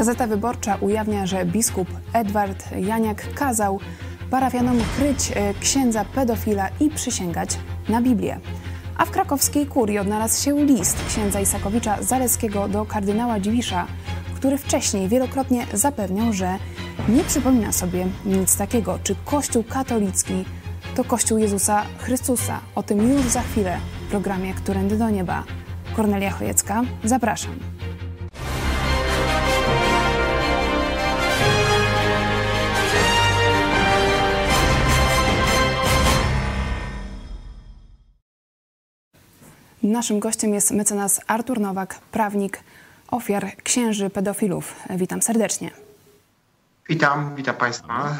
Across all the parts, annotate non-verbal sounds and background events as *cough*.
Gazeta Wyborcza ujawnia, że biskup Edward Janiak kazał parafianom kryć e, księdza pedofila i przysięgać na Biblię. A w krakowskiej kurii odnalazł się list księdza Isakowicza Zaleskiego do kardynała Dziwisza, który wcześniej wielokrotnie zapewniał, że nie przypomina sobie nic takiego, czy Kościół katolicki to Kościół Jezusa Chrystusa. O tym już za chwilę w programie Którędy do Nieba. Kornelia Chojecka, zapraszam. Naszym gościem jest mecenas Artur Nowak, prawnik ofiar księży pedofilów. Witam serdecznie. Witam, witam Państwa.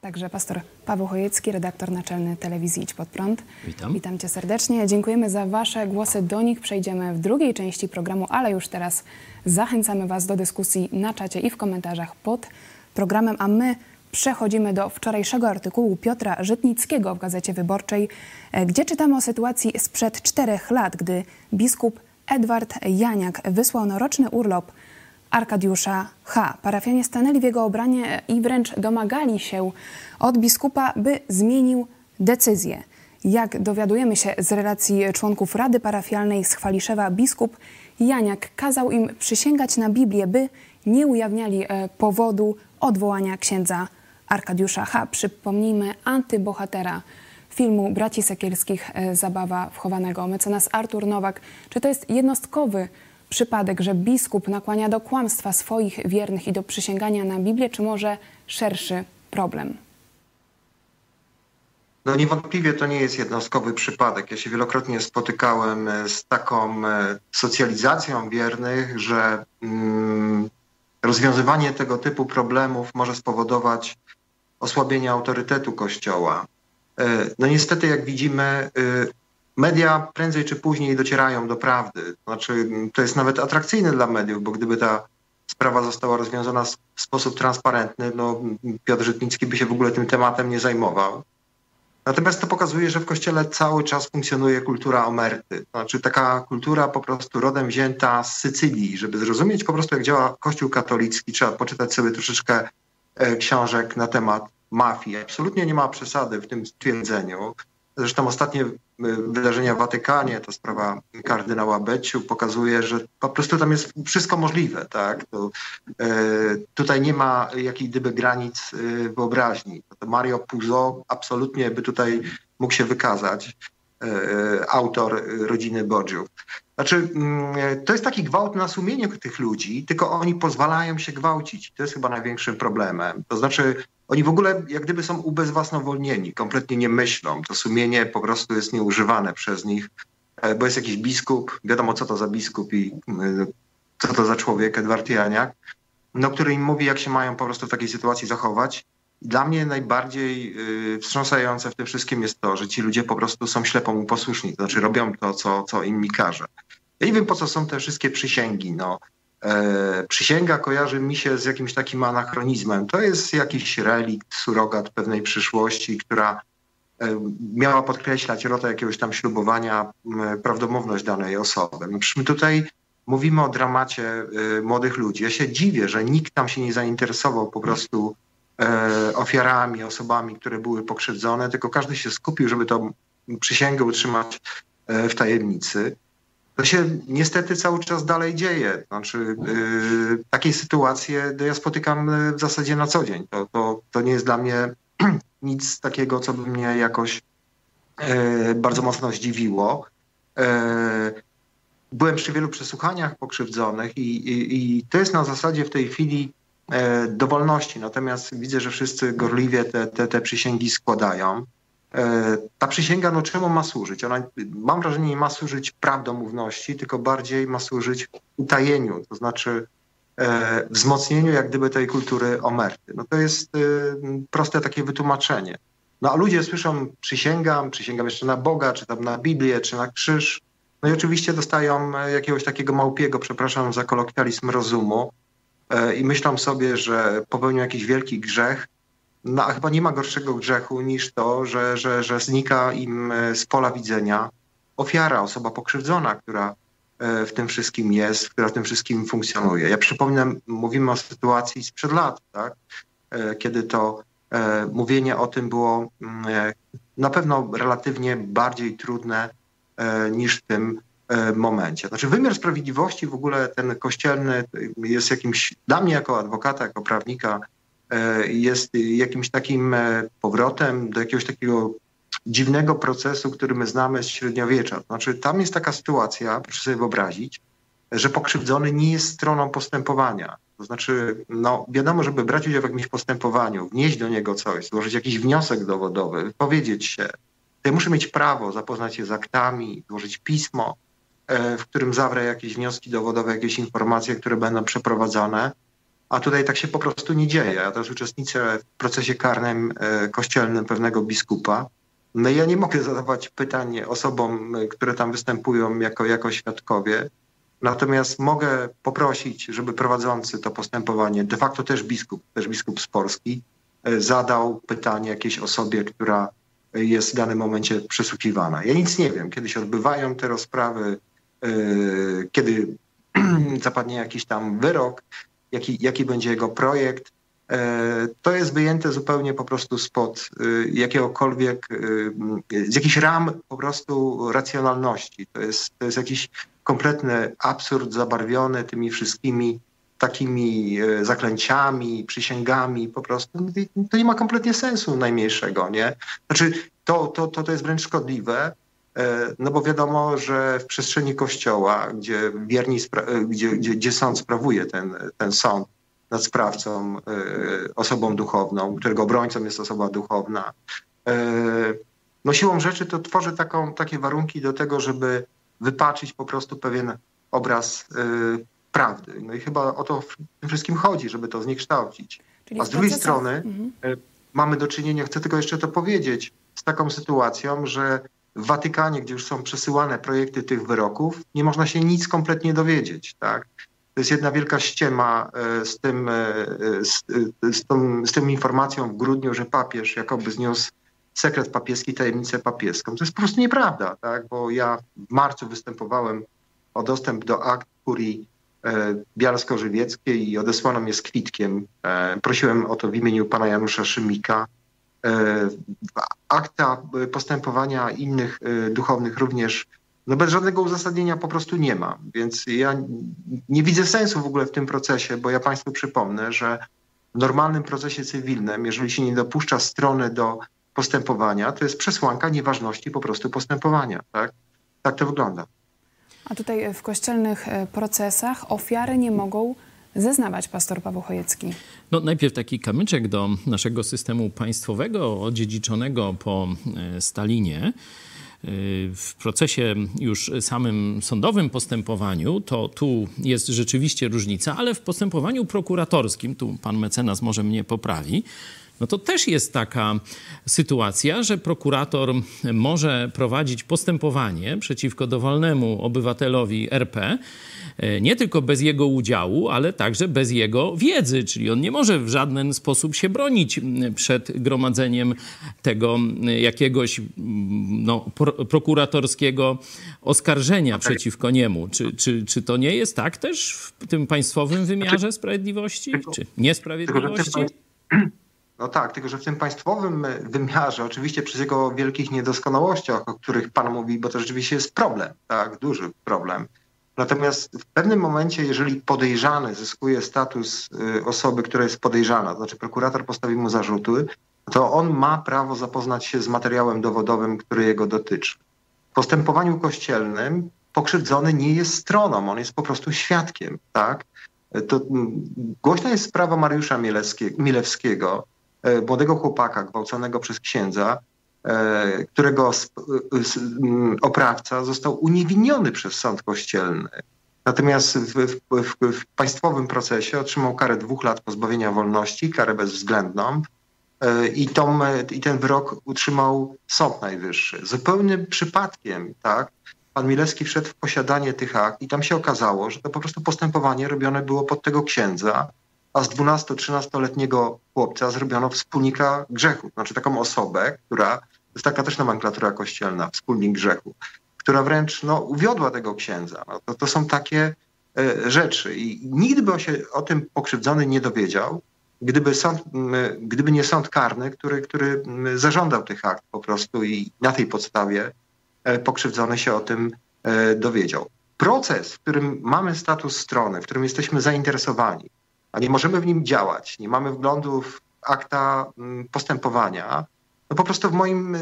Także pastor Paweł Chojecki, redaktor naczelny telewizji Idź Pod Prąd. Witam. Witam Cię serdecznie. Dziękujemy za Wasze głosy. Do nich przejdziemy w drugiej części programu, ale już teraz zachęcamy Was do dyskusji na czacie i w komentarzach pod programem, a my przechodzimy do wczorajszego artykułu Piotra Żytnickiego w Gazecie Wyborczej, e, gdzie czytamy o sytuacji sprzed czterech lat, gdy biskup Edward Janiak wysłał na roczny urlop Arkadiusza H. Parafianie stanęli w jego obranie i wręcz domagali się od biskupa, by zmienił decyzję. Jak dowiadujemy się z relacji członków Rady Parafialnej z Chwaliszewa, biskup Janiak kazał im przysięgać na Biblię, by nie ujawniali e, powodu odwołania księdza Arkadiusza H. Przypomnijmy antybohatera filmu Braci Sekielskich e, Zabawa wchowanego. Mecenas Artur Nowak. Czy to jest jednostkowy przypadek, że biskup nakłania do kłamstwa swoich wiernych i do przysięgania na Biblię, czy może szerszy problem? No niewątpliwie to nie jest jednostkowy przypadek. Ja się wielokrotnie spotykałem e, z taką e, socjalizacją wiernych, że mm, rozwiązywanie tego typu problemów może spowodować osłabienie autorytetu Kościoła. E, no niestety, jak widzimy, media prędzej czy później docierają do prawdy. Znaczy, to jest nawet atrakcyjne dla mediów, bo gdyby ta sprawa została rozwiązana w sposób transparentny, no Piotr Żytnicki by się w ogóle tym tematem nie zajmował. Natomiast to pokazuje, że w kościele cały czas funkcjonuje kultura omerty. Znaczy taka kultura po prostu rodem wzięta z Sycylii. Żeby zrozumieć po prostu, jak działa Kościół katolicki, trzeba poczytać sobie troszeczkę e, książek na temat mafii. Absolutnie nie ma przesady w tym stwierdzeniu. Zresztą ostatnie y, wydarzenia w Watykanie, to sprawa kardynała Beciu, pokazuje, że po prostu tam jest wszystko możliwe. Tak? To, e, tutaj nie ma jakiej gdyby granic y, wyobraźni. To Mario Puzo absolutnie by tutaj mógł się wykazać, e, autor rodziny Bodziów. Znaczy, mm, to jest taki gwałt na sumienie tych ludzi, tylko oni pozwalają się gwałcić. To jest chyba największym problemem. To znaczy, oni w ogóle jak gdyby są ubezwłasnowolnieni, kompletnie nie myślą. To sumienie po prostu jest nieużywane przez nich, e, bo jest jakiś biskup, wiadomo co to za biskup i e, co to za człowiek, Edward Janiak, no, który im mówi, jak się mają po prostu w takiej sytuacji zachować. Dla mnie najbardziej y, wstrząsające w tym wszystkim jest to, że ci ludzie po prostu są ślepo mu posłuszni, to znaczy robią to, co, co im mi każe. Ja nie wiem, po co są te wszystkie przysięgi. No. E, przysięga kojarzy mi się z jakimś takim anachronizmem. To jest jakiś relikt, surogat pewnej przyszłości, która e, miała podkreślać rotę jakiegoś tam ślubowania, prawdomówność danej osoby. No my tutaj mówimy o dramacie e, młodych ludzi. Ja się dziwię, że nikt tam się nie zainteresował po prostu ofiarami, osobami, które były pokrzywdzone, tylko każdy się skupił, żeby tą przysięgę utrzymać w tajemnicy. To się niestety cały czas dalej dzieje. Znaczy, yy, takie sytuacje ja spotykam y, w zasadzie na co dzień. To, to, to nie jest dla mnie *clears throat* nic takiego, co by mnie jakoś yy, bardzo mocno zdziwiło. Yy, byłem przy wielu przesłuchaniach pokrzywdzonych i, i, i to jest na zasadzie w tej chwili y, dowolności. Natomiast widzę, że wszyscy gorliwie te, te, te przysięgi składają. E, ta przysięga, no czemu ma służyć? Ona, mam wrażenie, nie ma służyć prawdomówności, tylko bardziej ma służyć utajeniu, to znaczy e, wzmocnieniu jak gdyby tej kultury omerty. No to jest e, proste takie wytłumaczenie. No a ludzie słyszą przysięgam, przysięgam jeszcze na Boga, czy tam na Biblię, czy na krzyż. No i oczywiście dostają jakiegoś takiego małpiego, przepraszam za kolokwializm rozumu i myślą sobie, że popełnią jakiś wielki grzech, no, a chyba nie ma gorszego grzechu niż to, że, że, że znika im e, z pola widzenia ofiara, osoba pokrzywdzona, która w tym wszystkim jest, która w tym wszystkim funkcjonuje. Ja przypominam, mówimy o sytuacji sprzed lat, tak? kiedy to mówienie o tym było mm, na pewno relatywnie bardziej trudne niż w tym momencie. Znaczy wymiar sprawiedliwości w ogóle ten kościelny jest jakimś, dla mnie jako adwokata, jako prawnika, jest jakimś takim powrotem do jakiegoś takiego dziwnego procesu, który my znamy z średniowiecza. Znaczy, tam jest taka sytuacja, proszę sobie wyobrazić, że pokrzywdzony nie jest stroną postępowania. To znaczy, no, wiadomo, żeby brać udział w jakimś postępowaniu, wnieść do niego coś, złożyć jakiś wniosek dowodowy, wypowiedzieć się, to ja muszę mieć prawo zapoznać się z aktami, złożyć pismo, e, w którym zawrę jakieś wnioski dowodowe, jakieś informacje, które będą przeprowadzone. A tutaj tak się po prostu nie dzieje. Ja też uczestniczę w procesie karnym e, kościelnym pewnego biskupa, no ja nie mogę zadawać pytań osobom, które tam występują jako, jako świadkowie. Natomiast mogę poprosić, żeby prowadzący to postępowanie, de facto też biskup, też biskup z Polski, e, zadał pytanie jakiejś osobie, która jest w danym momencie przesłuchiwana. Ja nic nie wiem, kiedy się odbywają te rozprawy, e, kiedy *clears throat* zapadnie jakiś tam wyrok, jaki, jaki będzie jego projekt. E, to jest wyjęte zupełnie po prostu spod y, jakiegokolwiek, y, z jakichś ram po prostu racjonalności. To jest, to jest jakiś kompletny absurd zabarwiony tymi wszystkimi takimi e, zaklęciami, przysięgami, po prostu to nie ma kompletnie sensu najmniejszego, nie? Znaczy, to, to, to, to jest wręcz szkodliwe, e, no bo wiadomo, że w przestrzeni kościoła, gdzie wierni, gdzie, gdzie, gdzie sąd sprawuje ten, ten sąd, nad sprawcą, e, osobą duchowną, którego obrońcą jest osoba duchowna. E, no siłą rzeczy to tworzy taką, takie warunki do tego, żeby wypaczyć po prostu pewien obraz e, prawdy. No i chyba o to w tym wszystkim chodzi, żeby to zniekształcić. Czyli A z drugiej strony mhm. mamy do czynienia, chcę tylko jeszcze to powiedzieć, z taką sytuacją, że w Watykanie, gdzie już są przesyłane projekty tych wyroków, nie można się nic kompletnie dowiedzieć. Tak? To jest jedna wielka ściema e, z tym, e, z, e, z, tą, z tą informacją w grudniu, że papież jakoby zniósł sekret papieski, tajemnicę papieską. To jest po prostu nieprawda, tak? bo ja w marcu występowałem o dostęp do akt kurii bialsko-żywieckiej i odesłano mnie z kwitkiem. Prosiłem o to w imieniu pana Janusza Szymika. Akta postępowania innych duchownych również no bez żadnego uzasadnienia po prostu nie ma. Więc ja nie widzę sensu w ogóle w tym procesie, bo ja Państwu przypomnę, że w normalnym procesie cywilnym, jeżeli się nie dopuszcza strony do postępowania, to jest przesłanka nieważności po prostu postępowania. Tak, tak to wygląda. A tutaj w kościelnych e, procesach ofiary nie mogą zeznawać pastor Paweł Chojecki? No najpierw taki kamyczek do naszego systemu państwowego odziedziczonego po e, Stalinie w procesie już samym sądowym postępowaniu, to tu jest rzeczywiście różnica, ale w postępowaniu prokuratorskim, tu pan mecenas może mnie poprawi, no to też jest taka sytuacja, że prokurator może prowadzić postępowanie przeciwko dowolnemu obywatelowi RP, e, nie tylko bez jego udziału, ale także bez jego wiedzy, czyli on nie może w żaden sposób się bronić przed gromadzeniem tego jakiegoś no, prokuratorskiego oskarżenia przeciwko niemu. Czy, czy, czy to nie jest tak też w tym państwowym wymiarze sprawiedliwości, czy niesprawiedliwości? No tak, tylko że w tym państwowym wymiarze, oczywiście przez jego wielkich niedoskonałościach, o których Pan mówi, bo to rzeczywiście jest problem, tak, duży problem. Natomiast w pewnym momencie, jeżeli podejrzany zyskuje status y, osoby, która jest podejrzana, to znaczy prokurator postawi mu zarzuty, to on ma prawo zapoznać się z materiałem dowodowym, który jego dotyczy. W postępowaniu kościelnym pokrzywdzony nie jest stroną, on jest po prostu świadkiem, tak? To mm, głośna jest sprawa Mariusza Milewskiego, E, młodego chłopaka gwałconego przez księdza, e, którego oprawca został uniewinniony przez sąd kościelny. Natomiast w, w, w, w, państwowym procesie otrzymał karę dwóch lat pozbawienia wolności, karę bezwzględną e, i, tą, i ten wyrok utrzymał Sąd Najwyższy. Zupełnym przypadkiem, tak, pan Milewski wszedł w posiadanie tych akt i tam się okazało, że to po prostu postępowanie robione było pod tego księdza, a z 12-13-letniego chłopca zrobiono wspólnika grzechu. Znaczy taką osobę, która, to jest taka też nomenklatura kościelna, wspólnik grzechu, która wręcz no, uwiodła tego księdza. No, to, to są takie rzeczy i nigdy by się o tym pokrzywdzony nie dowiedział, gdyby, sąd, gdyby nie sąd karny, który, który zażądał tych akt po prostu i na tej podstawie pokrzywdzony się o tym dowiedział. Proces, w którym mamy status strony, w którym jesteśmy zainteresowani, a nie możemy w nim działać, nie mamy wglądu w akta postępowania, no po prostu w moim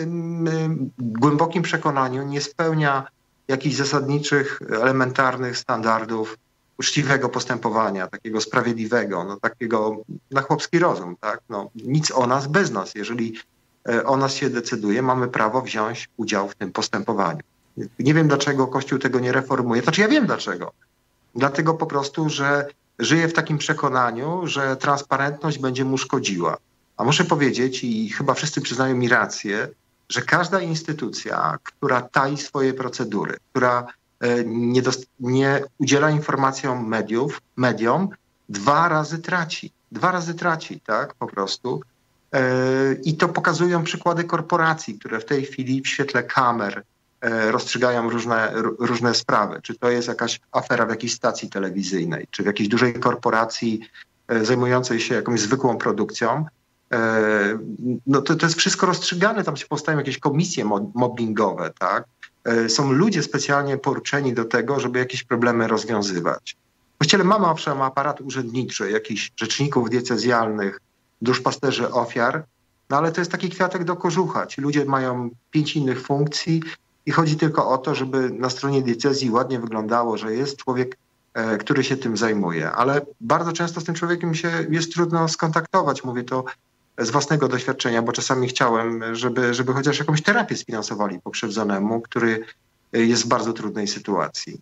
głębokim przekonaniu nie spełnia jakichś zasadniczych, elementarnych standardów uczciwego postępowania, takiego sprawiedliwego, no takiego na chłopski rozum, tak? No, nic o nas bez nas. Jeżeli e, o nas się decyduje, mamy prawo wziąć udział w tym postępowaniu. Nie wiem, dlaczego Kościół tego nie reformuje. Znaczy ja wiem dlaczego. Dlatego po prostu, że żyje w takim przekonaniu, że transparentność będzie mu szkodziła. A muszę powiedzieć, i chyba wszyscy przyznają mi rację, że każda instytucja, która tai swoje procedury, która e, nie, nie udziela informacjom mediów, mediom, dwa razy traci. Dwa razy traci, tak, po prostu. E, I to pokazują przykłady korporacji, które w tej chwili w świetle kamer rozstrzygają różne, różne sprawy. Czy to jest jakaś afera w jakiejś stacji telewizyjnej, czy w jakiejś dużej korporacji zajmującej się jakąś zwykłą produkcją, E, no to, to jest wszystko rozstrzygane, tam się powstają jakieś komisje mobbingowe, tak? E, są ludzie specjalnie poruczeni do tego, żeby jakieś problemy rozwiązywać. W kościele mamy owszem aparat urzędniczy, jakichś rzeczników diecezjalnych, duszpasterzy ofiar, no ale to jest taki kwiatek do kożucha. Ci ludzie mają pięć innych funkcji i chodzi tylko o to, żeby na stronie diecezji ładnie wyglądało, że jest człowiek, e, który się tym zajmuje. Ale bardzo często z tym człowiekiem się jest trudno skontaktować. Mówię to z własnego doświadczenia, bo czasami chciałem, żeby, żeby chociaż jakąś terapię sfinansowali pokrzywdzonemu, który jest w bardzo trudnej sytuacji.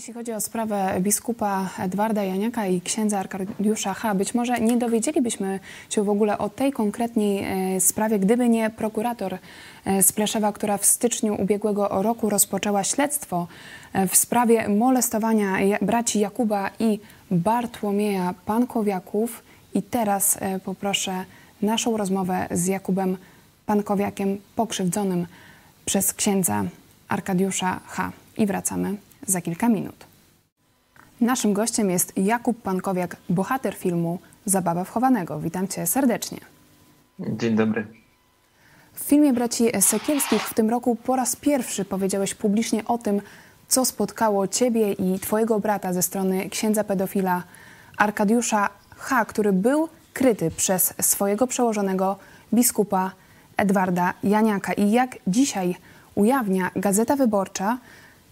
Jeśli chodzi o sprawę biskupa Edwarda Janiaka i księdza Arkadiusza H., być może nie dowiedzielibyśmy się w ogóle o tej konkretnej e, sprawie, gdyby nie prokurator e, z Pleszewa, która w styczniu ubiegłego roku rozpoczęła śledztwo e, w sprawie molestowania braci Jakuba i Bartłomieja Pankowiaków. I teraz poproszę naszą rozmowę z Jakubem Pankowiakiem, pokrzywdzonym przez księdza Arkadiusza H. I wracamy za kilka minut. Naszym gościem jest Jakub Pankowiak, bohater filmu Zabawa wchowanego. Witam cię serdecznie. Dzień dobry. W filmie braci Sekielskich w tym roku po raz pierwszy powiedziałeś publicznie o tym, co spotkało ciebie i twojego brata ze strony księdza pedofila Arkadiusza H., który był kryty przez swojego przełożonego biskupa Edwarda Janiaka. I jak dzisiaj ujawnia Gazeta Wyborcza,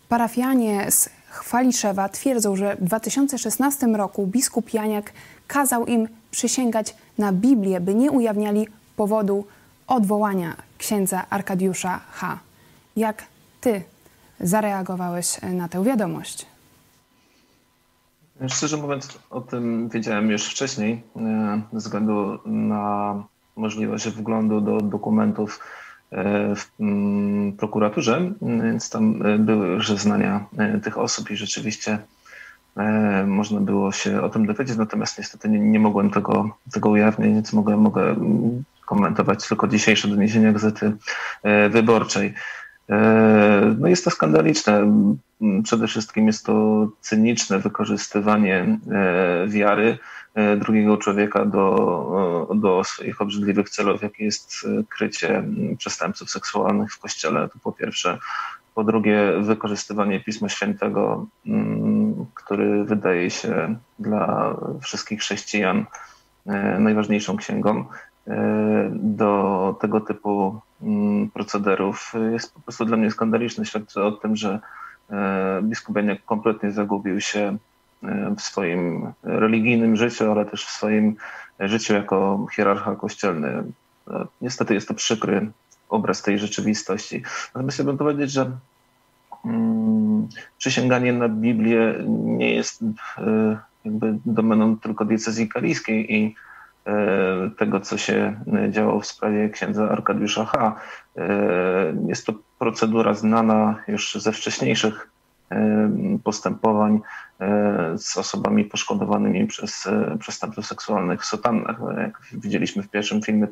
parafianie z Chwaliszewa twierdzą, że w 2016 roku biskup Janiak kazał im przysięgać na Biblię, by nie ujawniali powodu odwołania księdza Arkadiusza H. Jak ty zareagowałeś na tę wiadomość? Szczerze mówiąc, o tym wiedziałem już wcześniej, e, ze względu na możliwość wglądu do dokumentów w mm, prokuraturze, więc tam e, były zeznania tych osób i rzeczywiście można było się o tym dowiedzieć, natomiast niestety nie, nie mogłem tego, tego ujawnić, więc mogę, mogę komentować tylko dzisiejsze doniesienia Gazety Wyborczej. No jest to skandaliczne. Przede wszystkim jest to cyniczne wykorzystywanie e, wiary e, drugiego człowieka do, do swoich obrzydliwych celów, jakie jest krycie przestępców seksualnych w kościele. To po pierwsze. Po drugie, wykorzystywanie Pisma Świętego, który wydaje się dla wszystkich chrześcijan e, najważniejszą księgą, do tego typu procederów jest po prostu dla mnie skandaliczny. Świadczy o tym, że E, biskup Beniak kompletnie zagubił się e, w swoim religijnym życiu, ale też w swoim życiu jako hierarcha kościelny. E, niestety jest to przykry obraz tej rzeczywistości. Natomiast chciałbym powiedzieć, że mm, przysięganie na Biblię nie jest jakby domeną tylko diecezji kaliskiej i tego, co się działo w sprawie księdza Arkadiusza H. Jest to procedura znana już ze wcześniejszych e, postępowań e, z osobami poszkodowanymi przez e, przestępców seksualnych w sotannach. Jak widzieliśmy w pierwszym filmie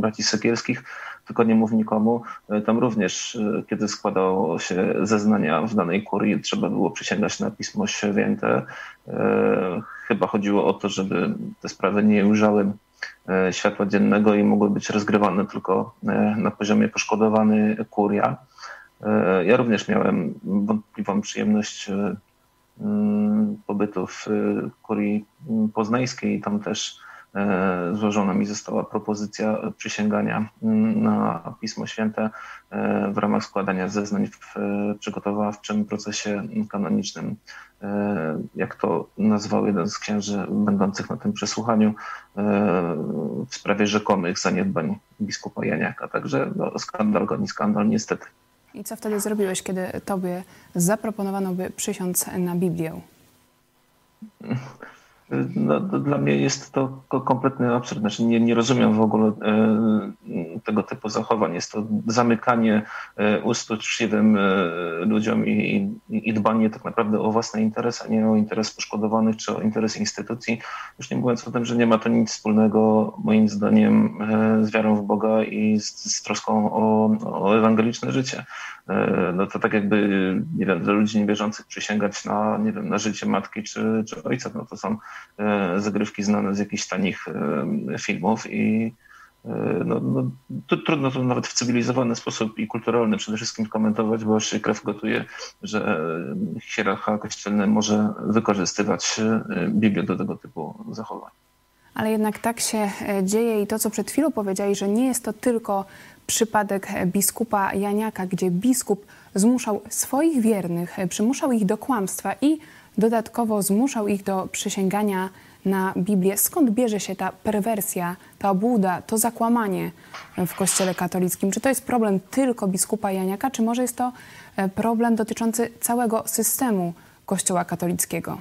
braci Sekielskich, tylko nie mów nikomu. Tam również, kiedy składało się zeznania w danej kurii, trzeba było przysięgać na Pismo Święte. Chyba chodziło o to, żeby te sprawy nie ujrzały światła dziennego i mogły być rozgrywane tylko na poziomie poszkodowany kuria. Ja również miałem wątpliwą przyjemność Mm, pobytu w y, kurii poznańskiej. Tam też e, złożona mi została propozycja przysięgania mm, na Pismo Święte e, w ramach składania zeznań w e, przygotowawczym procesie kanonicznym. Jak to nazwał jeden z księży będących na tym przesłuchaniu w sprawie rzekomych zaniedbań biskupa Janiaka. Także no, skandal goni skandal niestety. I co wtedy zrobiłeś, kiedy tobie zaproponowano, by przysiąc na Biblię? *laughs* No, dla mnie jest to kompletny absurd. Znaczy nie, nie rozumiem w ogóle e, tego typu zachowań. Jest to zamykanie e, ust uczciwym e, ludziom i, i, dbanie tak naprawdę o własny interes, a nie o interes poszkodowanych czy o interes instytucji. Już nie mówiąc o tym, że nie ma to nic wspólnego moim zdaniem z wiarą w Boga i z, z troską o, o ewangeliczne życie. No to tak jakby, nie wiem, dla ludzi niewierzących przysięgać na, nie wiem, na życie matki czy, czy ojca, no to są zagrywki znane z jakichś tanich e, filmów i no, no, to trudno to nawet w cywilizowany sposób i kulturalny przede wszystkim komentować, bo się krew gotuje, że hierarcha kościelny może wykorzystywać Biblię do tego typu zachowań. Ale jednak tak się dzieje i to, co przed chwilą powiedzieli, że nie jest to tylko przypadek biskupa Janiaka, gdzie biskup zmuszał swoich wiernych, przymuszał ich do kłamstwa i dodatkowo zmuszał ich do przysięgania na Biblię. Skąd bierze się ta perwersja, ta obłuda, to zakłamanie w Kościele katolickim? Czy to jest problem tylko biskupa Janiaka, czy może jest to e, problem dotyczący całego systemu Kościoła katolickiego?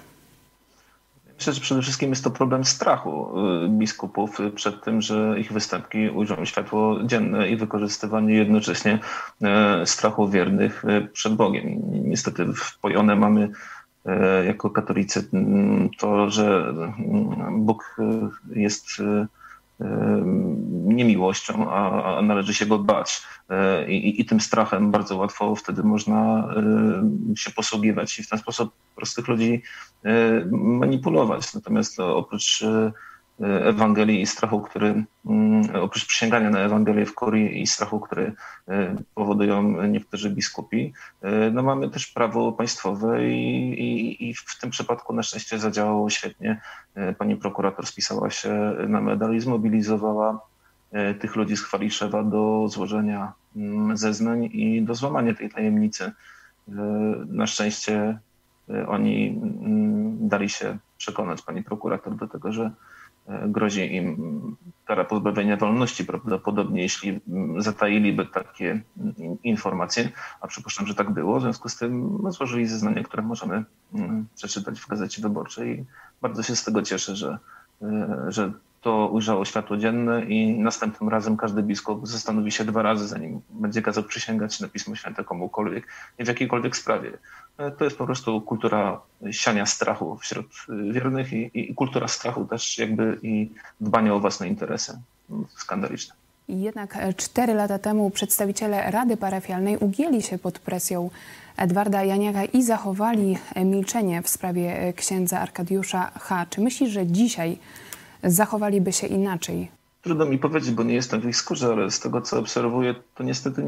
Myślę, że przede wszystkim jest to problem strachu y, biskupów przed tym, że ich występki ujrzą światło dzienne i wykorzystywanie jednocześnie e, strachu wiernych e, przed Bogiem. Niestety wpojone mamy e, jako katolicy to, że Bóg jest niemiłością, a, a należy się go bać. E, I, I, tym strachem bardzo łatwo wtedy można się posługiwać i w ten sposób prostych ludzi e, manipulować. Natomiast oprócz e, Ewangelii i strachu, który, mm, oprócz przysięgania na Ewangelię w kurii i strachu, który powodują niektórzy biskupi, no mamy też prawo państwowe i, i, i w tym przypadku na szczęście zadziałało świetnie. Pani prokurator spisała się na medal i zmobilizowała tych ludzi z Chwaliszewa do złożenia mm, zeznań i do złamania tej tajemnicy. Na szczęście oni mm, dali się przekonać pani prokurator do tego, że e, grozi im kara pozbawienia wolności prawdopodobnie, jeśli mm, zatailiby takie mm, informacje, a przypuszczam, że tak było. W związku z tym złożyli zeznania, które możemy przeczytać w Gazecie Wyborczej bardzo się z tego cieszę, że, e, że to ujrzało światło dzienne i następnym razem każdy biskup zastanowi się dwa razy, zanim będzie kazał przysięgać na Pismo Święte komukolwiek i w jakiejkolwiek sprawie. E, to jest po prostu kultura siania strachu wśród e, wiernych i, i kultura strachu też jakby i dbania o własne interesy. Skandaliczne. Jednak e, cztery lata temu przedstawiciele Rady Parafialnej ugięli się pod presją Edwarda Janiaka i zachowali milczenie w sprawie księdza Arkadiusza H. Czy myślisz, że dzisiaj zachowaliby się inaczej? Trudno mi powiedzieć, bo nie jestem w ich skórze, ale z tego co obserwuję, to niestety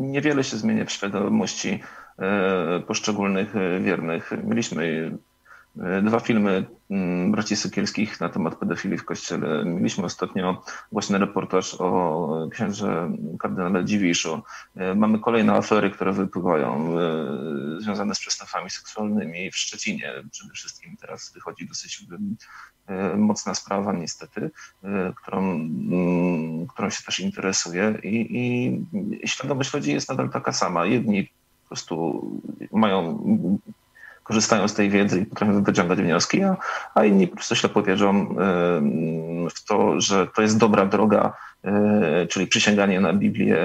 niewiele się zmienia w świadomości e, poszczególnych e, wiernych. Mieliśmy dwa filmy mm, braci Sykielskich na temat pedofilii w kościele. Mieliśmy ostatnio głośny reportaż o księże kardynale Dziwiszu. Mamy kolejne afery, które wypływają związane z przestępstwami seksualnymi w Szczecinie. Przede wszystkim teraz wychodzi dosyć E, mocna sprawa niestety, e, którą, mm, którą się też interesuje i, i świadomość ludzi jest nadal taka sama. Jedni po prostu mają korzystają z tej wiedzy i potrafią wyciągać wnioski, a, a inni po prostu ślepo wierzą e, w to, że to jest dobra droga, czyli przysięganie na Biblię,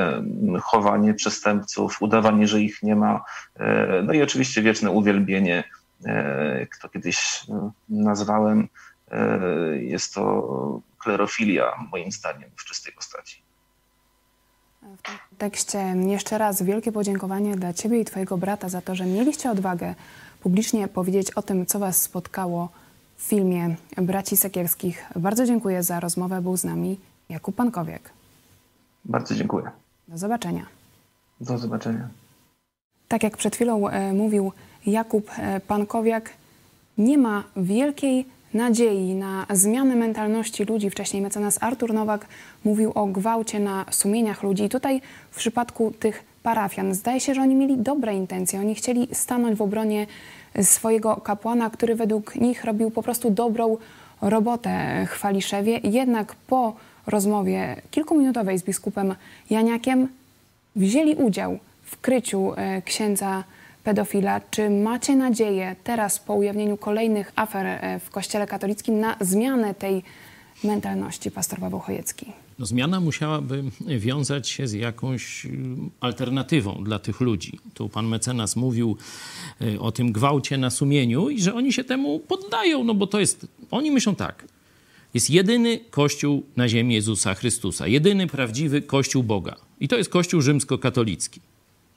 chowanie przestępców, udawanie, że ich nie ma, no i oczywiście wieczne uwielbienie, kto kiedyś nazwałem E, jest to klerofilia, moim zdaniem, w czystej postaci. W tym kontekście jeszcze raz wielkie podziękowanie dla Ciebie i Twojego brata za to, że mieliście odwagę publicznie powiedzieć o tym, co Was spotkało w filmie Braci Sekierskich. Bardzo dziękuję za rozmowę. Był z nami Jakub Pankowiek. Bardzo dziękuję. Do zobaczenia. Do zobaczenia. Tak jak przed chwilą e, mówił Jakub e, Pankowiak, nie ma wielkiej nadziei na zmianę mentalności ludzi. Wcześniej mecenas Artur Nowak mówił o gwałcie na sumieniach ludzi. I tutaj w przypadku tych parafian zdaje się, że oni mieli dobre intencje. Oni chcieli stanąć w obronie swojego kapłana, który według nich robił po prostu dobrą robotę Chwaliszewie. Jednak po rozmowie kilkuminutowej z biskupem Janiakiem wzięli udział w kryciu e, księdza pedofila. Czy macie nadzieję teraz po ujawnieniu kolejnych afer e, w Kościele katolickim na zmianę tej mentalności, pastor Paweł Chojecki? No, zmiana musiałaby wiązać się z jakąś y, alternatywą dla tych ludzi. Tu pan mecenas mówił y, o tym gwałcie na sumieniu i że oni się temu poddają, no bo to jest, oni myślą tak, jest jedyny Kościół na ziemi Jezusa Chrystusa, jedyny prawdziwy Kościół Boga. I to jest Kościół rzymskokatolicki.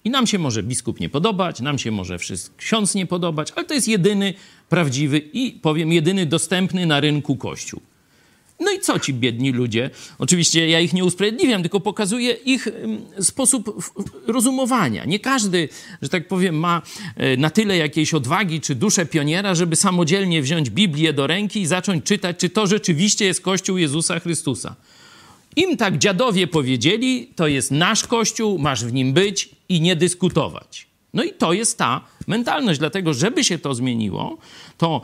I nam się może biskup nie podobać, nam się może ksiądz nie podobać, ale to jest jedyny prawdziwy i powiem jedyny dostępny na rynku Kościół. No i co ci biedni ludzie? Oczywiście ja ich nie usprawiedliwiam, tylko pokazuję ich sposób rozumowania. Nie każdy, że tak powiem, ma e, na tyle jakiejś odwagi czy duszę pioniera, żeby samodzielnie wziąć Biblię do ręki i zacząć czytać, czy to rzeczywiście jest Kościół Jezusa Chrystusa. Im tak dziadowie powiedzieli, to jest nasz Kościół, masz w nim być i nie dyskutować. No i to jest ta mentalność, dlatego żeby się to zmieniło, to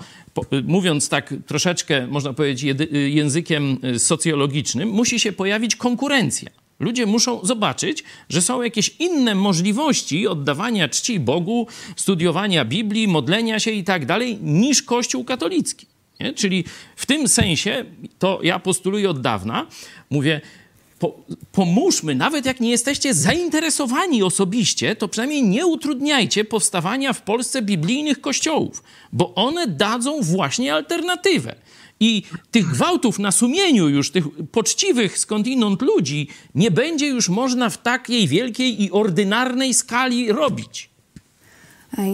mówiąc tak troszeczkę, można powiedzieć, językiem y, socjologicznym, musi się pojawić konkurencja. Ludzie muszą zobaczyć, że są jakieś inne możliwości oddawania czci Bogu, studiowania Biblii, modlenia się i tak dalej, niż Kościół katolicki. Nie? Czyli w tym sensie, to ja postuluję od dawna, mówię, po, pomóżmy, nawet jak nie jesteście zainteresowani osobiście, to przynajmniej nie utrudniajcie powstawania w Polsce biblijnych kościołów, bo one dadzą właśnie alternatywę. I tych gwałtów na sumieniu już, tych poczciwych skądinąd ludzi, nie będzie już można w takiej wielkiej i ordynarnej skali robić.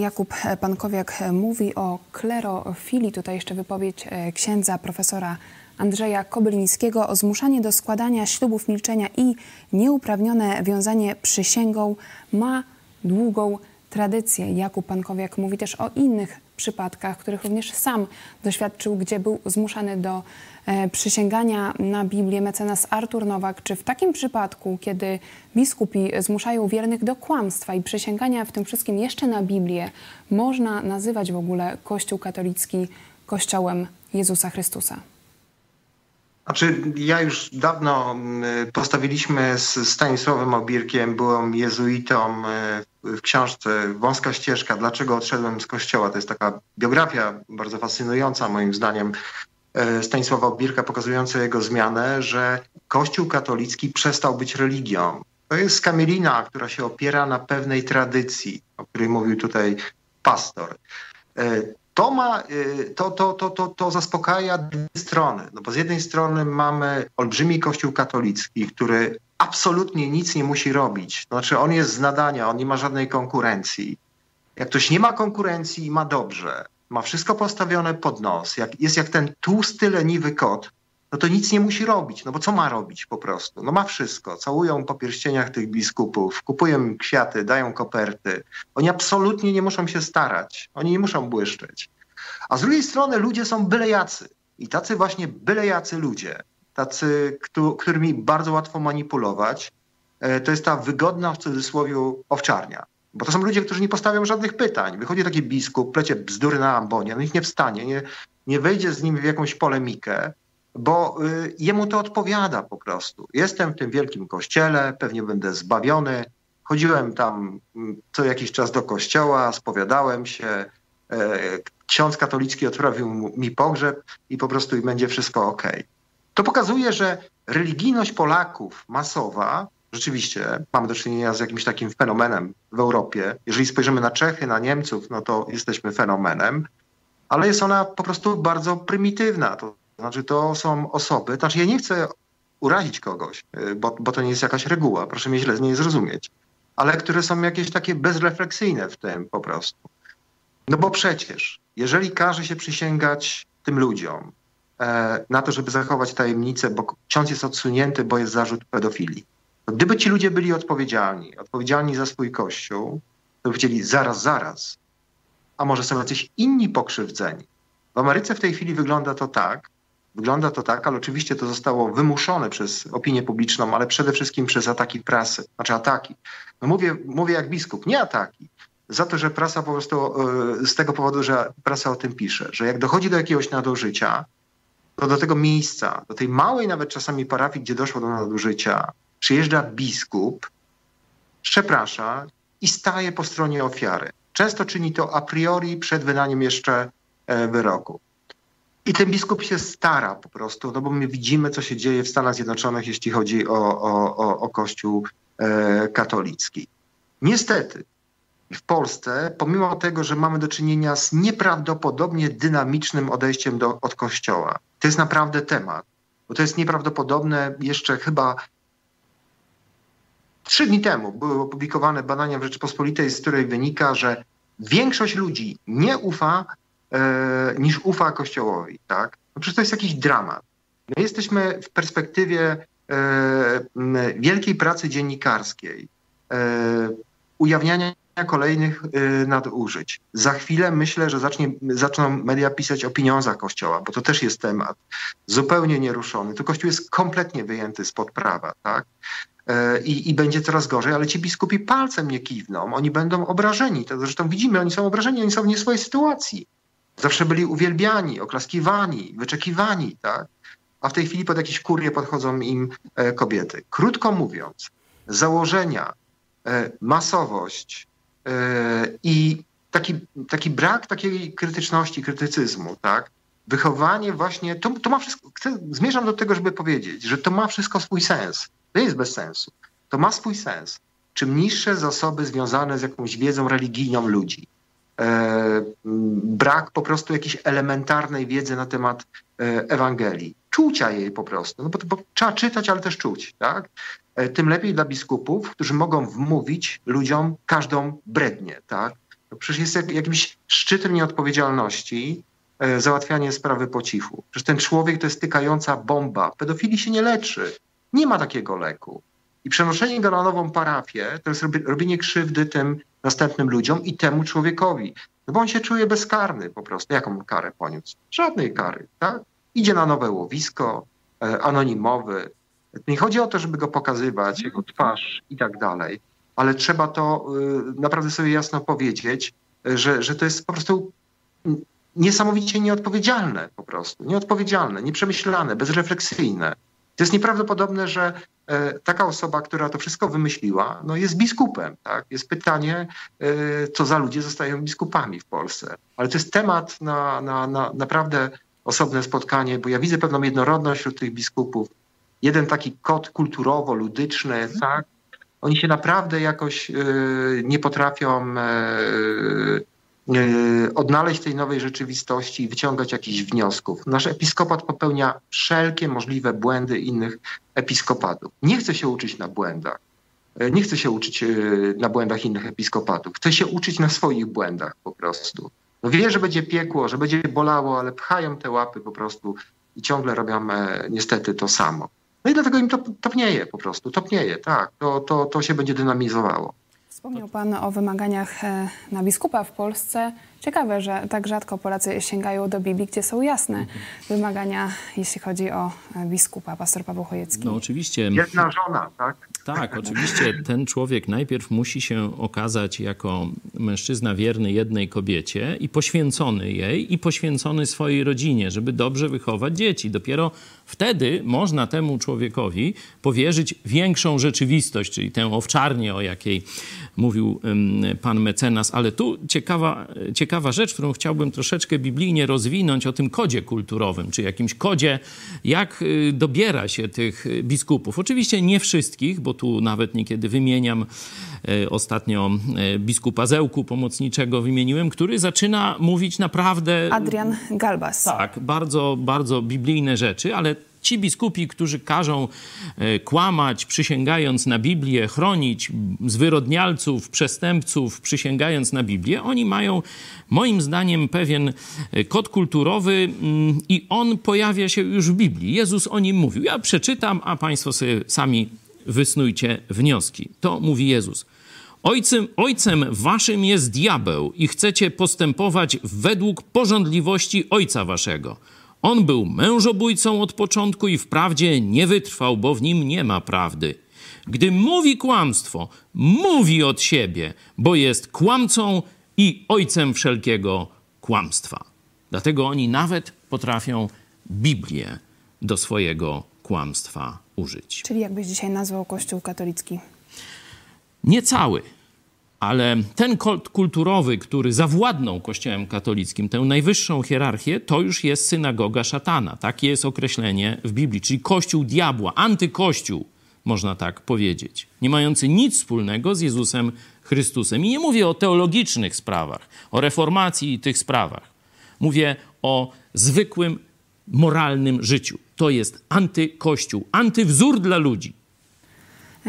Jakub Pankowiak mówi o klerofilii. Tutaj jeszcze wypowiedź e, księdza profesora Andrzeja Kobylińskiego o zmuszanie do składania ślubów milczenia i nieuprawnione wiązanie przysięgą ma długą tradycję. Jakub Pankowiak mówi też o innych przypadkach, których również sam doświadczył, gdzie był zmuszany do e, przysięgania na Biblię mecenas Artur Nowak. Czy w takim przypadku, kiedy biskupi zmuszają wiernych do kłamstwa i przysięgania w tym wszystkim jeszcze na Biblię, można nazywać w ogóle Kościół katolicki Kościołem Jezusa Chrystusa? Znaczy, ja już dawno mm, postawiliśmy z Stanisławem Obirkiem, byłem jezuitą e, w książce Wąska ścieżka, dlaczego odszedłem z kościoła. To jest taka biografia bardzo fascynująca moim zdaniem e, Stanisława Obirka, pokazująca jego zmianę, że Kościół katolicki przestał być religią. To jest skamielina, która się opiera na pewnej tradycji, o której mówił tutaj pastor. To, ma, to, to, to, to, to zaspokaja dwie strony. No bo z jednej strony mamy olbrzymi kościół katolicki, który absolutnie nic nie musi robić. Znaczy on jest z nadania, on nie ma żadnej konkurencji. Jak ktoś nie ma konkurencji i ma dobrze, ma wszystko postawione pod nos, jak, jest jak ten tłusty, leniwy kot, no to nic nie musi robić. No bo co ma robić po prostu? No ma wszystko. Całują po pierścieniach tych biskupów, kupują kwiaty, dają koperty. Oni absolutnie nie muszą się starać. Oni nie muszą błyszczeć. A z drugiej strony ludzie są bylejacy. I tacy właśnie bylejacy ludzie, tacy, którymi bardzo łatwo manipulować, e, to jest ta wygodna w cudzysłowie owczarnia. Bo to są ludzie, którzy nie postawią żadnych pytań. Wychodzi taki biskup, plecie bzdury na ambonie, no ich nie wstanie, nie, nie wejdzie z nim w jakąś polemikę, bo y, jemu to odpowiada po prostu. Jestem w tym wielkim kościele, pewnie będę zbawiony. Chodziłem tam mm, co jakiś czas do kościoła, spowiadałem się. E, ksiądz katolicki odprawił mi pogrzeb i po prostu będzie wszystko ok. To pokazuje, że religijność Polaków masowa, rzeczywiście mamy do czynienia z jakimś takim fenomenem w Europie. Jeżeli spojrzymy na Czechy, na Niemców, no to jesteśmy fenomenem, ale jest ona po prostu bardzo prymitywna. To znaczy, to są osoby, znaczy ja nie chcę urazić kogoś, bo, bo to nie jest jakaś reguła, proszę mnie źle nie zrozumieć, ale które są jakieś takie bezrefleksyjne w tym po prostu. No bo przecież, jeżeli każe się przysięgać tym ludziom e, na to, żeby zachować tajemnicę, bo ksiądz jest odsunięty, bo jest zarzut pedofilii, to gdyby ci ludzie byli odpowiedzialni, odpowiedzialni za swój kościół, to by powiedzieli zaraz, zaraz, a może są jacyś inni pokrzywdzeni. W Ameryce w tej chwili wygląda to tak, wygląda to tak, ale oczywiście to zostało wymuszone przez opinię publiczną, ale przede wszystkim przez ataki prasy, znaczy ataki. No mówię, mówię jak biskup, nie ataki, za to, że prasa po prostu e, z tego powodu, że prasa o tym pisze, że jak dochodzi do jakiegoś nadużycia, to do tego miejsca, do tej małej nawet czasami parafii, gdzie doszło do nadużycia, przyjeżdża biskup, przeprasza i staje po stronie ofiary. Często czyni to a priori przed wydaniem jeszcze e, wyroku. I ten biskup się stara po prostu, no bo my widzimy, co się dzieje w Stanach Zjednoczonych, jeśli chodzi o, o, o, o Kościół e, katolicki. Niestety, w Polsce, pomimo tego, że mamy do czynienia z nieprawdopodobnie dynamicznym odejściem do, od Kościoła, to jest naprawdę temat, bo to jest nieprawdopodobne. Jeszcze chyba trzy dni temu były opublikowane badania w Rzeczypospolitej, z której wynika, że większość ludzi nie ufa e, niż ufa Kościołowi. Tak? No przecież to jest jakiś dramat. My jesteśmy w perspektywie e, wielkiej pracy dziennikarskiej, e, ujawniania kolejnych y, nadużyć. Za chwilę myślę, że zacznie, zaczną media pisać o pieniądzach Kościoła, bo to też jest temat zupełnie nieruszony. To Kościół jest kompletnie wyjęty spod prawa, tak? E, I, I będzie coraz gorzej, ale ci biskupi palcem nie kiwną, oni będą obrażeni. To zresztą widzimy, oni są obrażeni, oni są w nie swojej sytuacji. Zawsze byli uwielbiani, oklaskiwani, wyczekiwani, tak? A w tej chwili pod jakieś kurie podchodzą im e, kobiety. Krótko mówiąc, założenia, e, masowość, i taki, taki brak takiej krytyczności, krytycyzmu, tak? Wychowanie właśnie, to, to ma wszystko, chcę, zmierzam do tego, żeby powiedzieć, że to ma wszystko swój sens. To jest bez sensu. To ma swój sens. Czym niższe zasoby związane z jakąś wiedzą religijną ludzi, e, brak po prostu jakiejś elementarnej wiedzy na temat e, Ewangelii, czucia jej po prostu, no bo, bo trzeba czytać, ale też czuć, tak? E, tym lepiej dla biskupów, którzy mogą wmówić ludziom każdą brednię, tak? To przecież jest jak, jakimś szczytem nieodpowiedzialności e, załatwianie sprawy po cichu. Przecież ten człowiek to jest tykająca bomba. Pedofilii się nie leczy. Nie ma takiego leku. I przenoszenie go na nową parafię to jest robienie krzywdy tym następnym ludziom i temu człowiekowi. No bo on się czuje bezkarny po prostu. Jaką karę poniósł? Żadnej kary, tak? Idzie na nowe łowisko, e, anonimowy, nie chodzi o to, żeby go pokazywać, jego twarz i tak dalej, ale trzeba to y, naprawdę sobie jasno powiedzieć, że, że to jest po prostu niesamowicie nieodpowiedzialne po prostu. Nieodpowiedzialne, nieprzemyślane, bezrefleksyjne. To jest nieprawdopodobne, że e, taka osoba, która to wszystko wymyśliła, no jest biskupem. Tak? Jest pytanie, e, co za ludzie zostają biskupami w Polsce. Ale to jest temat na, na, na naprawdę osobne spotkanie, bo ja widzę pewną jednorodność wśród tych biskupów jeden taki kod kulturowo-ludyczny, mhm. tak? Oni się naprawdę jakoś y, nie potrafią odnaleźć tej nowej rzeczywistości i wyciągać jakichś wniosków. Nasz episkopat popełnia wszelkie możliwe błędy innych episkopatów. Nie chce się uczyć na błędach. Nie chce się uczyć na błędach innych episkopatów. Chce się uczyć na swoich błędach po prostu. No wie, że będzie piekło, że będzie bolało, ale pchają te łapy po prostu i ciągle robią e, niestety to samo. No i dlatego im to topnieje po prostu, topnieje, tak, to, to, to się będzie dynamizowało. Wspomniał Pan o wymaganiach e, na biskupa w Polsce. Ciekawe, że tak rzadko Polacy sięgają do Biblii, gdzie są jasne wymagania, jeśli chodzi o e, biskupa, pastor Paweł Chojecki. No oczywiście. Jedna żona, tak? Tak, oczywiście ten człowiek najpierw musi się okazać jako mężczyzna wierny jednej kobiecie i poświęcony jej i poświęcony swojej rodzinie, żeby dobrze wychować dzieci. Dopiero wtedy można temu człowiekowi powierzyć większą rzeczywistość, czyli tę owczarnię, o jakiej mówił pan mecenas. Ale tu ciekawa, ciekawa rzecz, którą chciałbym troszeczkę biblijnie rozwinąć o tym kodzie kulturowym, czy jakimś kodzie, jak y, dobiera się tych biskupów. Oczywiście nie wszystkich, bo tu nawet niekiedy wymieniam ostatnio e, biskupa Zełku pomocniczego wymieniłem, który zaczyna mówić naprawdę... Adrian Galbas. Tak, bardzo, bardzo biblijne rzeczy, ale Ci biskupi, którzy każą e, kłamać, przysięgając na Biblię, chronić zwyrodnialców, przestępców, przysięgając na Biblię, oni mają moim zdaniem pewien e, kod kulturowy mm, i on pojawia się już w Biblii. Jezus o nim mówił. Ja przeczytam, a Państwo sobie sami wysnujcie wnioski. To mówi Jezus. Ojcem, ojcem waszym jest diabeł i chcecie postępować według porządliwości ojca waszego. On był mężobójcą od początku i wprawdzie nie wytrwał, bo w nim nie ma prawdy. Gdy mówi kłamstwo, mówi od siebie, bo jest kłamcą i ojcem wszelkiego kłamstwa. Dlatego oni nawet potrafią Biblię do swojego kłamstwa użyć. Czyli jakbyś dzisiaj nazwał Kościół katolicki? Nie cały, ale ten kult kulturowy, który zawładnął Kościołem katolickim, tę najwyższą hierarchię, to już jest synagoga szatana. Takie jest określenie w Biblii, czyli kościół diabła, antykościół, można tak powiedzieć, nie mający nic wspólnego z Jezusem Chrystusem. I nie mówię o teologicznych sprawach, o reformacji i tych sprawach. Mówię o zwykłym, moralnym życiu. To jest antykościół, antywzór dla ludzi.